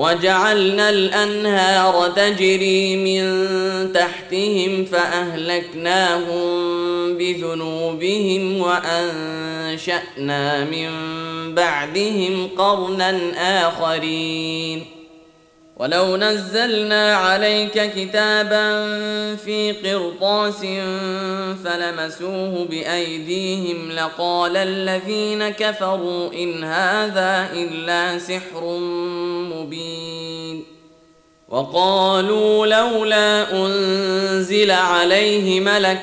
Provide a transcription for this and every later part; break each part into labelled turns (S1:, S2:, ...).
S1: وجعلنا الأنهار تجري من تحتهم فأهلكناهم بذنوبهم وأنشأنا من بعدهم قرنا آخرين. ولو نزلنا عليك كتابا في قرطاس فلمسوه بايديهم لقال الذين كفروا ان هذا الا سحر مبين وقالوا لولا انزل عليه ملك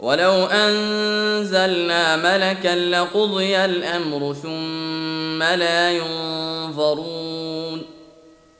S1: ولو انزلنا ملكا لقضي الامر ثم لا ينظرون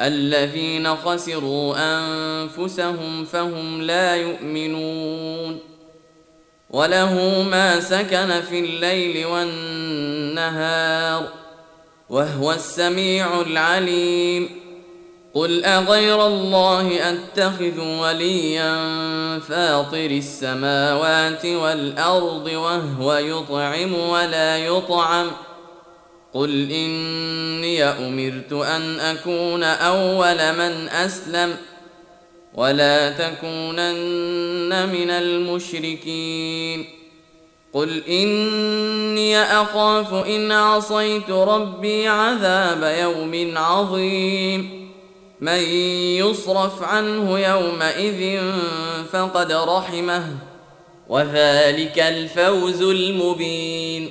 S1: الذين خسروا أنفسهم فهم لا يؤمنون وله ما سكن في الليل والنهار وهو السميع العليم قل أغير الله أتخذ وليا فاطر السماوات والأرض وهو يطعم ولا يطعم قل اني امرت ان اكون اول من اسلم ولا تكونن من المشركين قل اني اخاف ان عصيت ربي عذاب يوم عظيم من يصرف عنه يومئذ فقد رحمه وذلك الفوز المبين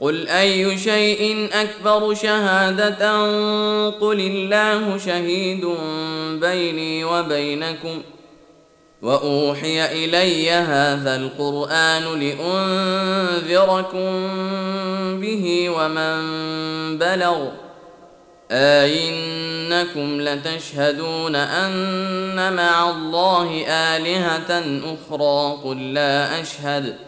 S1: قل اي شيء اكبر شهاده قل الله شهيد بيني وبينكم واوحي الي هذا القران لانذركم به ومن بلغ أئنكم لتشهدون أن مع الله آلهة أخرى قل لا أشهد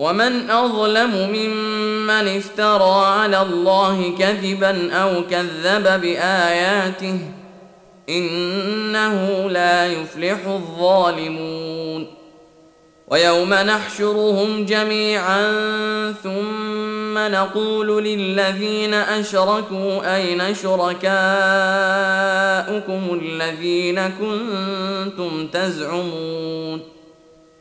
S1: ومن أظلم ممن افترى على الله كذبا أو كذب بآياته إنه لا يفلح الظالمون ويوم نحشرهم جميعا ثم نقول للذين أشركوا أين شركاؤكم الذين كنتم تزعمون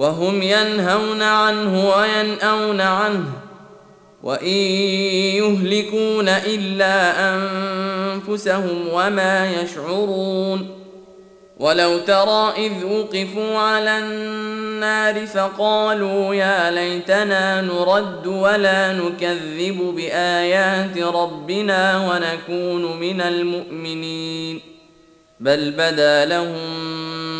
S1: وهم ينهون عنه وينأون عنه وإن يهلكون إلا أنفسهم وما يشعرون ولو ترى إذ وقفوا على النار فقالوا يا ليتنا نرد ولا نكذب بآيات ربنا ونكون من المؤمنين بل بدا لهم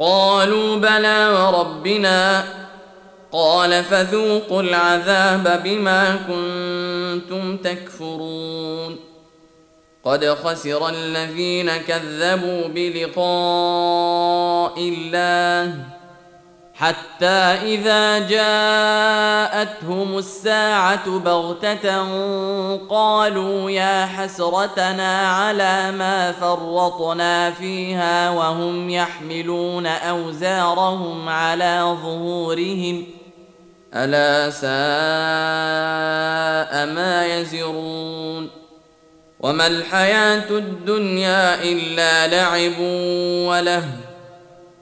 S1: قالوا بلى وربنا. قال فذوقوا العذاب بما كنتم تكفرون. قد خسر الذين كذبوا بلقاء الله. حتى إذا جاءتهم الساعة بغتة قالوا يا حسرتنا على ما فرطنا فيها وهم يحملون أوزارهم على ظهورهم ألا ساء ما يزرون وما الحياة الدنيا إلا لعب ولهو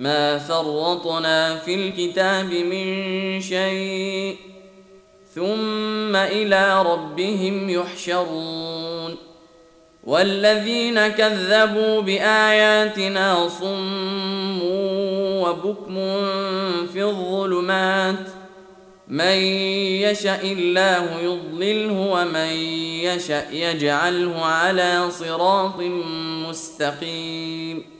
S1: ما فرطنا في الكتاب من شيء ثم إلى ربهم يحشرون والذين كذبوا بآياتنا صم وبكم في الظلمات من يشأ الله يضلله ومن يشأ يجعله على صراط مستقيم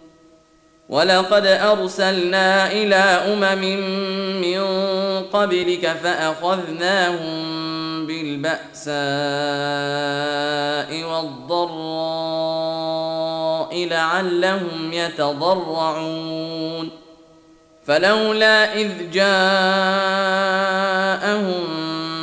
S1: ولقد أرسلنا إلى أمم من قبلك فأخذناهم بالبأساء والضراء لعلهم يتضرعون. فلولا إذ جاءهم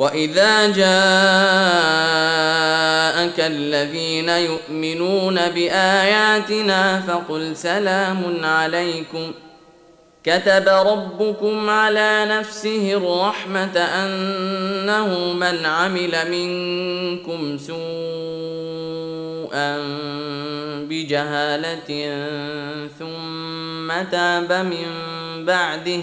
S1: واذا جاءك الذين يؤمنون باياتنا فقل سلام عليكم كتب ربكم على نفسه الرحمه انه من عمل منكم سوءا بجهاله ثم تاب من بعده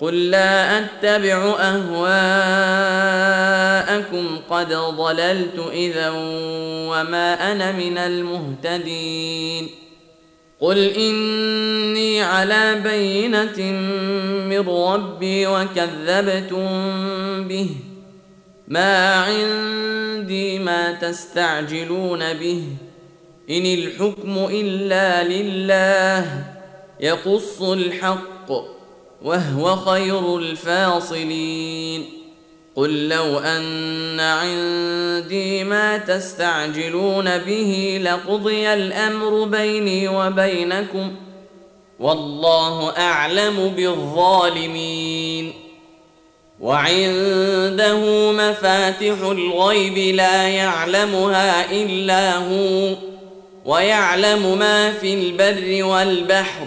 S1: قل لا اتبع اهواءكم قد ضللت اذا وما أنا من المهتدين قل اني على بينه من ربي وكذبتم به ما عندي ما تستعجلون به ان الحكم الا لله يقص الحق وهو خير الفاصلين. قل لو أن عندي ما تستعجلون به لقضي الأمر بيني وبينكم والله أعلم بالظالمين. وعنده مفاتح الغيب لا يعلمها إلا هو ويعلم ما في البر والبحر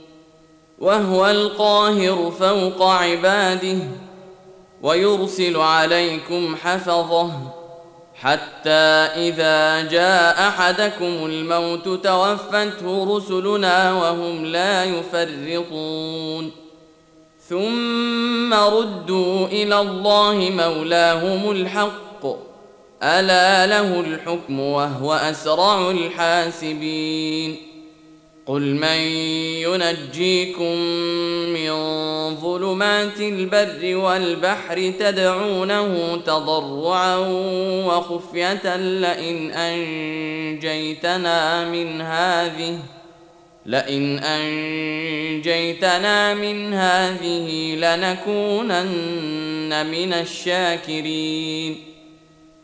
S1: وهو القاهر فوق عباده ويرسل عليكم حفظه حتى إذا جاء أحدكم الموت توفته رسلنا وهم لا يفرطون. ثم ردوا إلى الله مولاهم الحق ألا له الحكم وهو أسرع الحاسبين. قل من ينجيكم من ظلمات البر والبحر تدعونه تضرعا وخفيه لئن انجيتنا من هذه لئن انجيتنا من هذه لنكونن من الشاكرين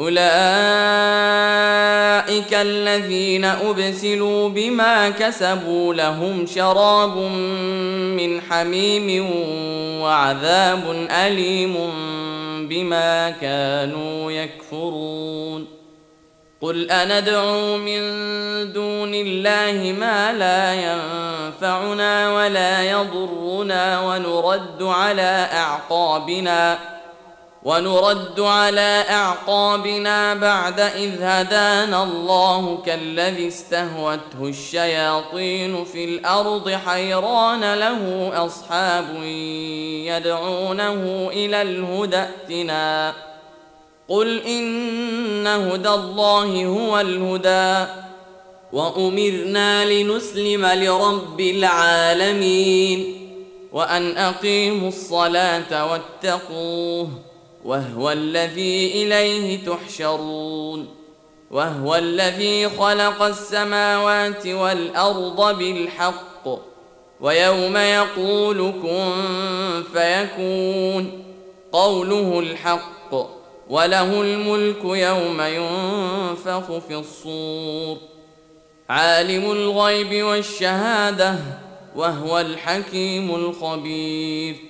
S1: أولئك الذين أبسلوا بما كسبوا لهم شراب من حميم وعذاب أليم بما كانوا يكفرون. قل أندعو من دون الله ما لا ينفعنا ولا يضرنا ونرد على أعقابنا ونرد على أعقابنا بعد إذ هدانا الله كالذي استهوته الشياطين في الأرض حيران له أصحاب يدعونه إلى الهدى ائتنا. قل إن هدى الله هو الهدى. وأمرنا لنسلم لرب العالمين. وأن أقيموا الصلاة واتقوه. وهو الذي إليه تحشرون وهو الذي خلق السماوات والأرض بالحق ويوم يقول كن فيكون قوله الحق وله الملك يوم ينفخ في الصور عالم الغيب والشهادة وهو الحكيم الخبير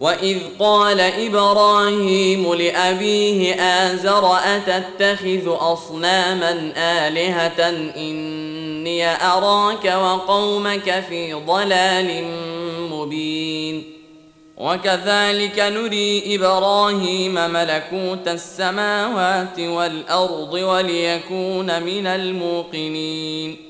S1: واذ قال إبراهيم لابيه ازر اتتخذ اصناما الهه اني اراك وقومك في ضلال مبين وكذلك نري إبراهيم ملكوت السماوات والارض وليكون من الموقنين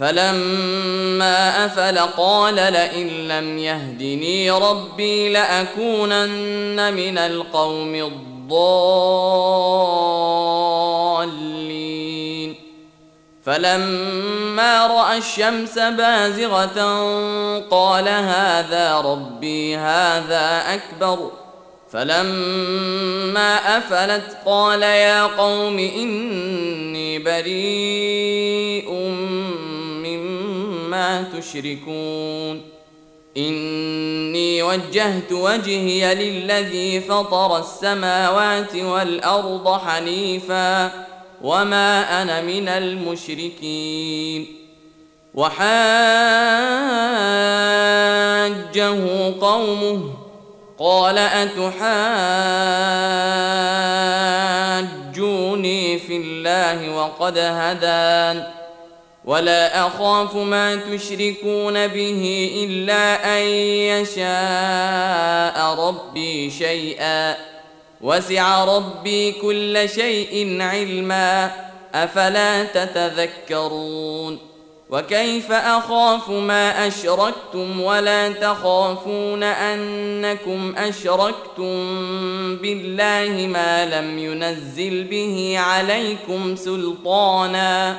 S1: فلما أفل قال لئن لم يهدني ربي لأكونن من القوم الضالين. فلما رأى الشمس بازغة قال هذا ربي هذا أكبر. فلما أفلت قال يا قوم إني بريء ما تشركون. إني وجهت وجهي للذي فطر السماوات والأرض حنيفا وما أنا من المشركين. وحاجه قومه قال أتحاجوني في الله وقد هدان. ولا اخاف ما تشركون به الا ان يشاء ربي شيئا وسع ربي كل شيء علما افلا تتذكرون وكيف اخاف ما اشركتم ولا تخافون انكم اشركتم بالله ما لم ينزل به عليكم سلطانا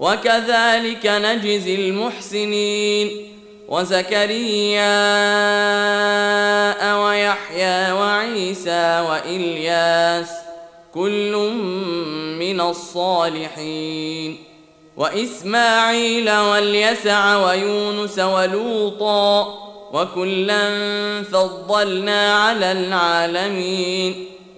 S1: وكذلك نجزي المحسنين. وزكريا ويحيى وعيسى وإلياس كل من الصالحين. وإسماعيل واليسع ويونس ولوطا وكلا فضلنا على العالمين.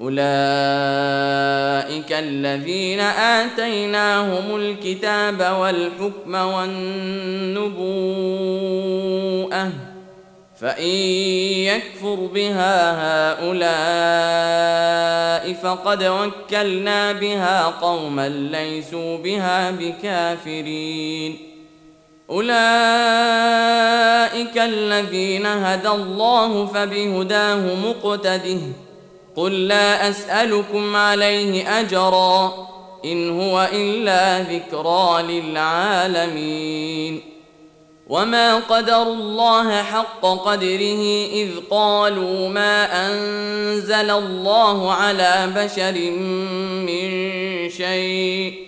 S1: أولئك الذين آتيناهم الكتاب والحكم والنبوءة فإن يكفر بها هؤلاء فقد وكلنا بها قوما ليسوا بها بكافرين. أولئك الذين هدى الله فبهداه مقتده قل لا أسألكم عليه أجرا إن هو إلا ذكرى للعالمين. وما قدروا الله حق قدره إذ قالوا ما أنزل الله على بشر من شيء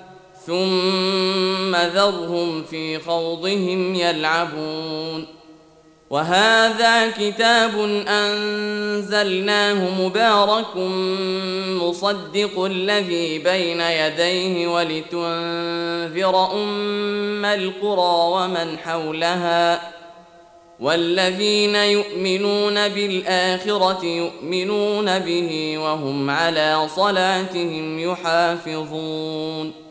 S1: ثم ذرهم في خوضهم يلعبون. وهذا كتاب أنزلناه مبارك مصدق الذي بين يديه ولتنذر أم القرى ومن حولها. والذين يؤمنون بالآخرة يؤمنون به وهم على صلاتهم يحافظون.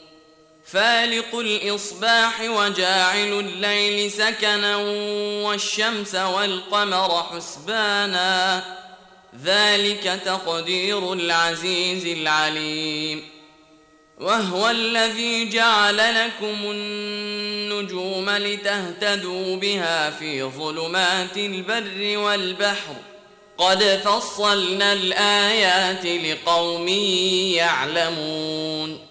S1: فالق الإصباح وجاعل الليل سكنا والشمس والقمر حسبانا. ذلك تقدير العزيز العليم. وهو الذي جعل لكم النجوم لتهتدوا بها في ظلمات البر والبحر. قد فصلنا الآيات لقوم يعلمون.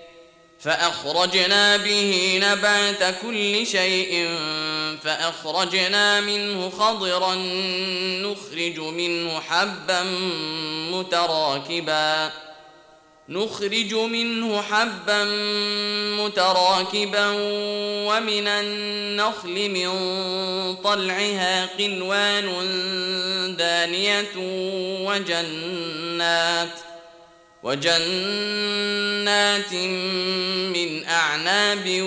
S1: فأخرجنا به نبات كل شيء فأخرجنا منه خضرا نخرج منه حبا متراكبا نخرج منه حبا متراكبا ومن النخل من طلعها قنوان دانية وجنات ۖ وجنات من أعناب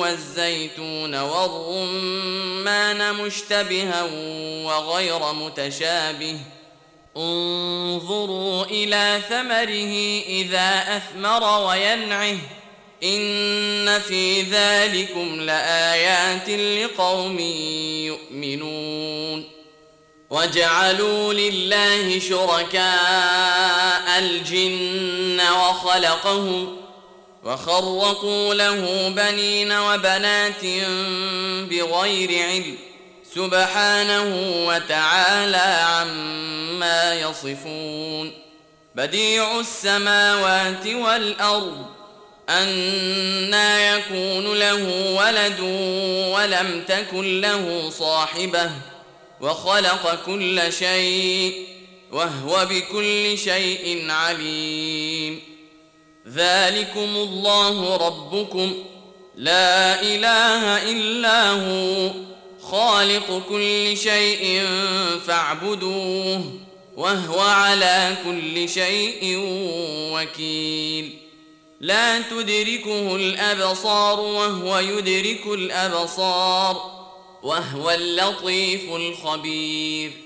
S1: والزيتون والرمان مشتبها وغير متشابه. انظروا إلى ثمره إذا أثمر وينعه. إن في ذلكم لآيات لقوم يؤمنون. وجعلوا لله شركاء الجن وخلقهم وخرقوا له بنين وبنات بغير علم سبحانه وتعالى عما يصفون بديع السماوات والأرض أنا يكون له ولد ولم تكن له صاحبة وخلق كل شيء وهو بكل شيء عليم. ذلكم الله ربكم. لا إله إلا هو. خالق كل شيء فاعبدوه. وهو على كل شيء وكيل. لا تدركه الأبصار وهو يدرك الأبصار. وهو اللطيف الخبير.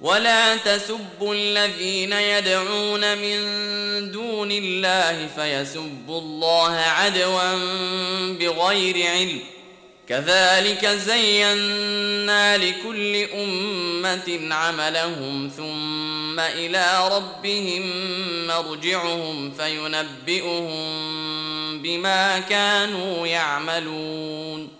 S1: ولا تسبوا الذين يدعون من دون الله فيسبوا الله عدوا بغير علم. كذلك زينا لكل أمة عملهم ثم إلى ربهم مرجعهم فينبئهم بما كانوا يعملون.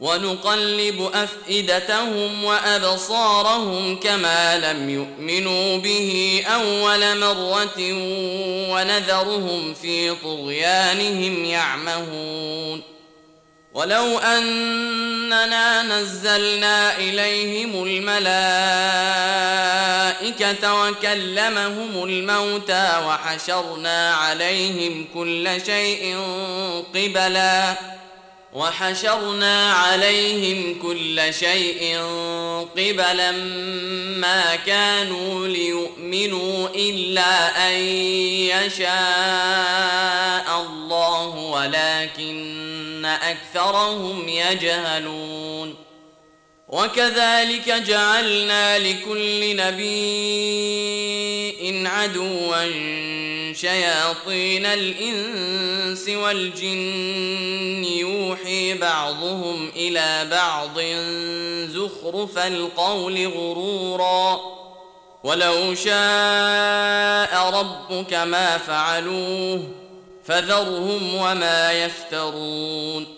S1: ونقلب أفئدتهم وأبصارهم كما لم يؤمنوا به أول مرة ونذرهم في طغيانهم يعمهون ولو أننا نزلنا الملائكه الملائكة وكلمهم الموتى وحشرنا عليهم كل شيء قبلا وحشرنا عليهم كل شيء قبلا ما كانوا ليؤمنوا إلا أن يشاء الله ولكن أكثرهم يجهلون. وكذلك جعلنا لكل نبي عدوا شياطين الإنس والجن يوحي بعضهم إلى بعض زخرف القول غرورا. ولو شاء ربك ما فعلوه فذرهم وما يفترون.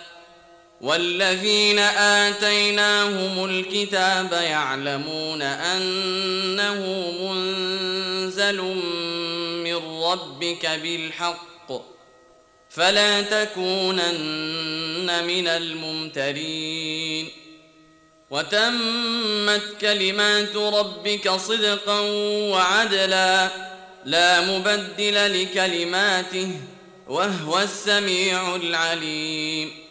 S1: والذين آتيناهم الكتاب يعلمون أنه منزل من ربك بالحق فلا تكونن من الممترين وتمت كلمات ربك صدقا وعدلا لا مبدل لكلماته وهو السميع العليم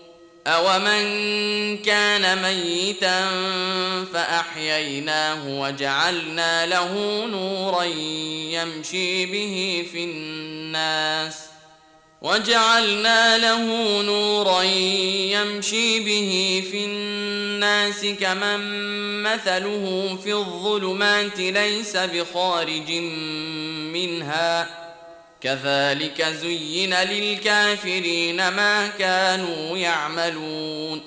S1: أومن كان ميتا فأحييناه وجعلنا له نورا يمشي به في الناس وجعلنا له نورا يمشي به في الناس كمن مثله في الظلمات ليس بخارج منها كذلك زين للكافرين ما كانوا يعملون.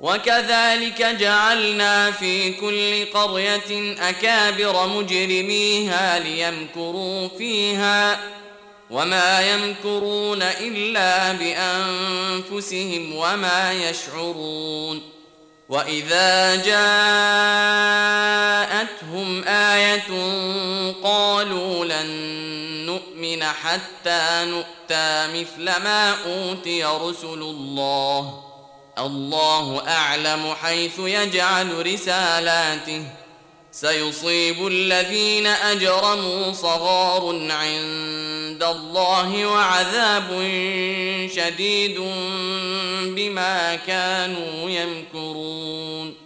S1: وكذلك جعلنا في كل قرية أكابر مجرميها ليمكروا فيها وما يمكرون إلا بأنفسهم وما يشعرون. وإذا جاءتهم آية قالوا لن نؤمن حتى نؤتى مثل ما أوتي رسل الله. الله أعلم حيث يجعل رسالاته. سيصيب الذين أجرموا صغار عند الله وعذاب شديد بما كانوا يمكرون.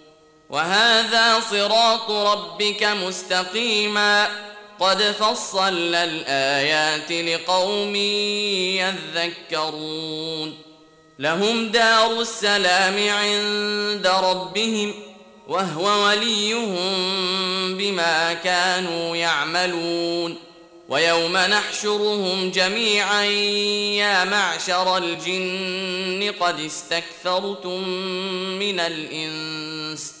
S1: وهذا صراط ربك مستقيما. قد فصلنا الآيات لقوم يذكرون. لهم دار السلام عند ربهم وهو وليهم بما كانوا يعملون. ويوم نحشرهم جميعا يا معشر الجن قد استكثرتم من الإنس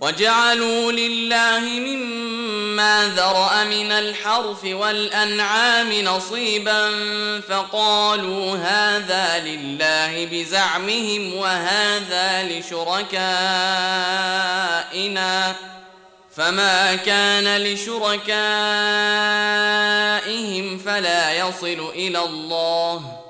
S1: وجعلوا لله مما ذرأ من الحرث والأنعام نصيبا فقالوا هذا لله بزعمهم وهذا لشركائنا فما كان لشركائهم فلا يصل إلى الله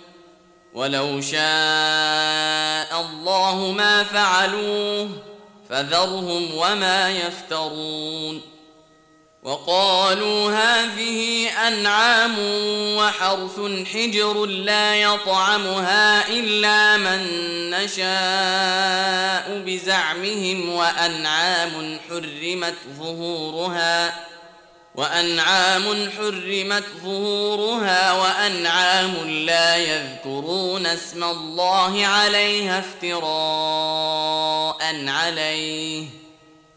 S1: ولو شاء الله ما فعلوه فذرهم وما يفترون وقالوا هذه أنعام وحرث حجر لا يطعمها إلا من نشاء بزعمهم وأنعام حرمت ظهورها وأنعام حرمت ظهورها وأنعام لا يذكرون اسم الله عليها افتراء عليه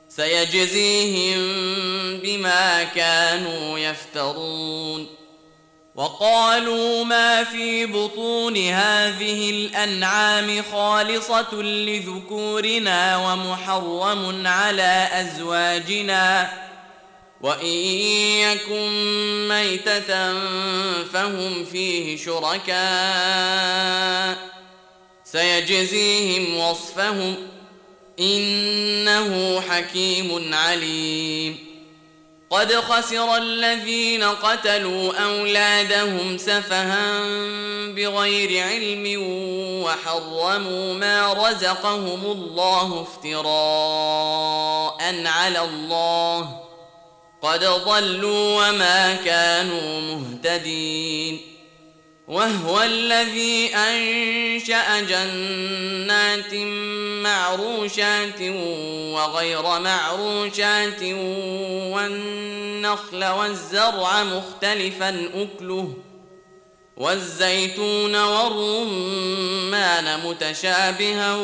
S1: سيجزيهم بما كانوا يفترون وقالوا ما في بطون هذه الأنعام خالصة لذكورنا ومحرم على أزواجنا وإن يكن ميتة فهم فيه شركاء سيجزيهم وصفهم إنه حكيم عليم. قد خسر الذين قتلوا أولادهم سفها بغير علم وحرموا ما رزقهم الله افتراء على الله قد ضلوا وما كانوا مهتدين وهو الذي أنشأ جنات معروشات وغير معروشات والنخل والزرع مختلفا أكله والزيتون والرمان متشابها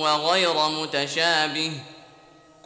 S1: وغير متشابه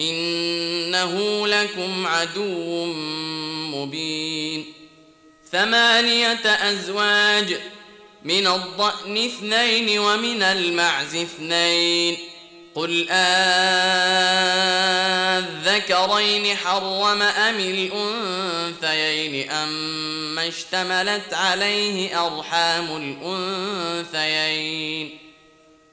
S1: إنه لكم عدو مبين. ثمانية أزواج من الضأن اثنين ومن المعز اثنين. قل آذكرين حرم أم الأنثيين؟ أم اشتملت عليه أرحام الأنثيين؟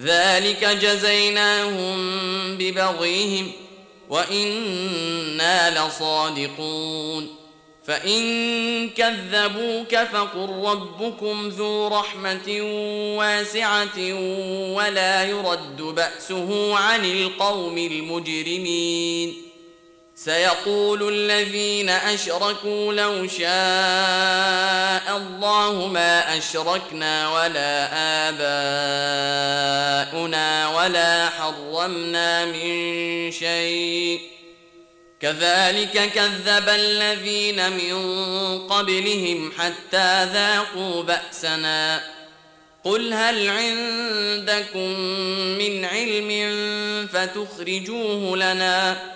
S1: ذلك جزيناهم ببغيهم وإنا لصادقون فإن كذبوك فقل ربكم ذو رحمة واسعة ولا يرد بأسه عن القوم المجرمين سيقول الذين أشركوا لو شاء الله ما أشركنا ولا آباؤنا ولا حرمنا من شيء. كذلك كذب الذين من قبلهم حتى ذاقوا بأسنا. قل هل عندكم من علم فتخرجوه لنا؟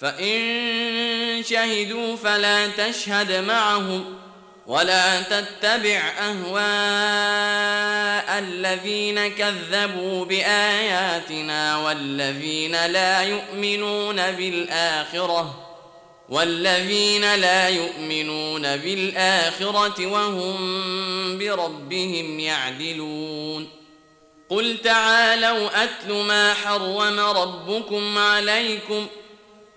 S1: فإن شهدوا فلا تشهد معهم ولا تتبع أهواء الذين كذبوا بآياتنا والذين لا يؤمنون بالآخرة والذين لا يؤمنون بالآخرة وهم بربهم يعدلون قل تعالوا أتل ما حرم ربكم عليكم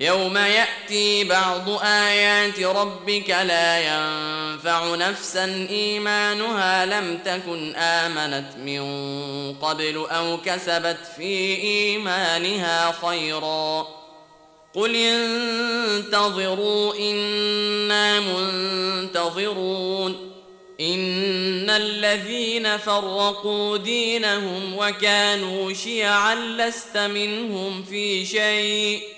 S1: يوم يأتي بعض آيات ربك لا ينفع نفسا إيمانها لم تكن آمنت من قبل أو كسبت في إيمانها خيرا قل انتظروا إنا منتظرون إن الذين فرقوا دينهم وكانوا شيعا لست منهم في شيء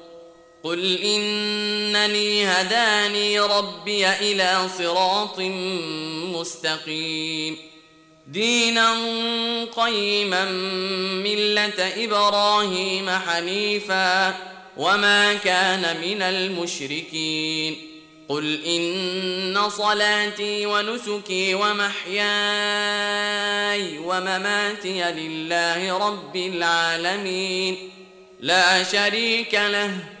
S1: قل انني هداني ربي إلى صراط مستقيم. دينا قيما مله إبراهيم حنيفا وما كان من المشركين. قل ان صلاتي ونسكي ومحياي ومماتي لله رب العالمين. لا شريك له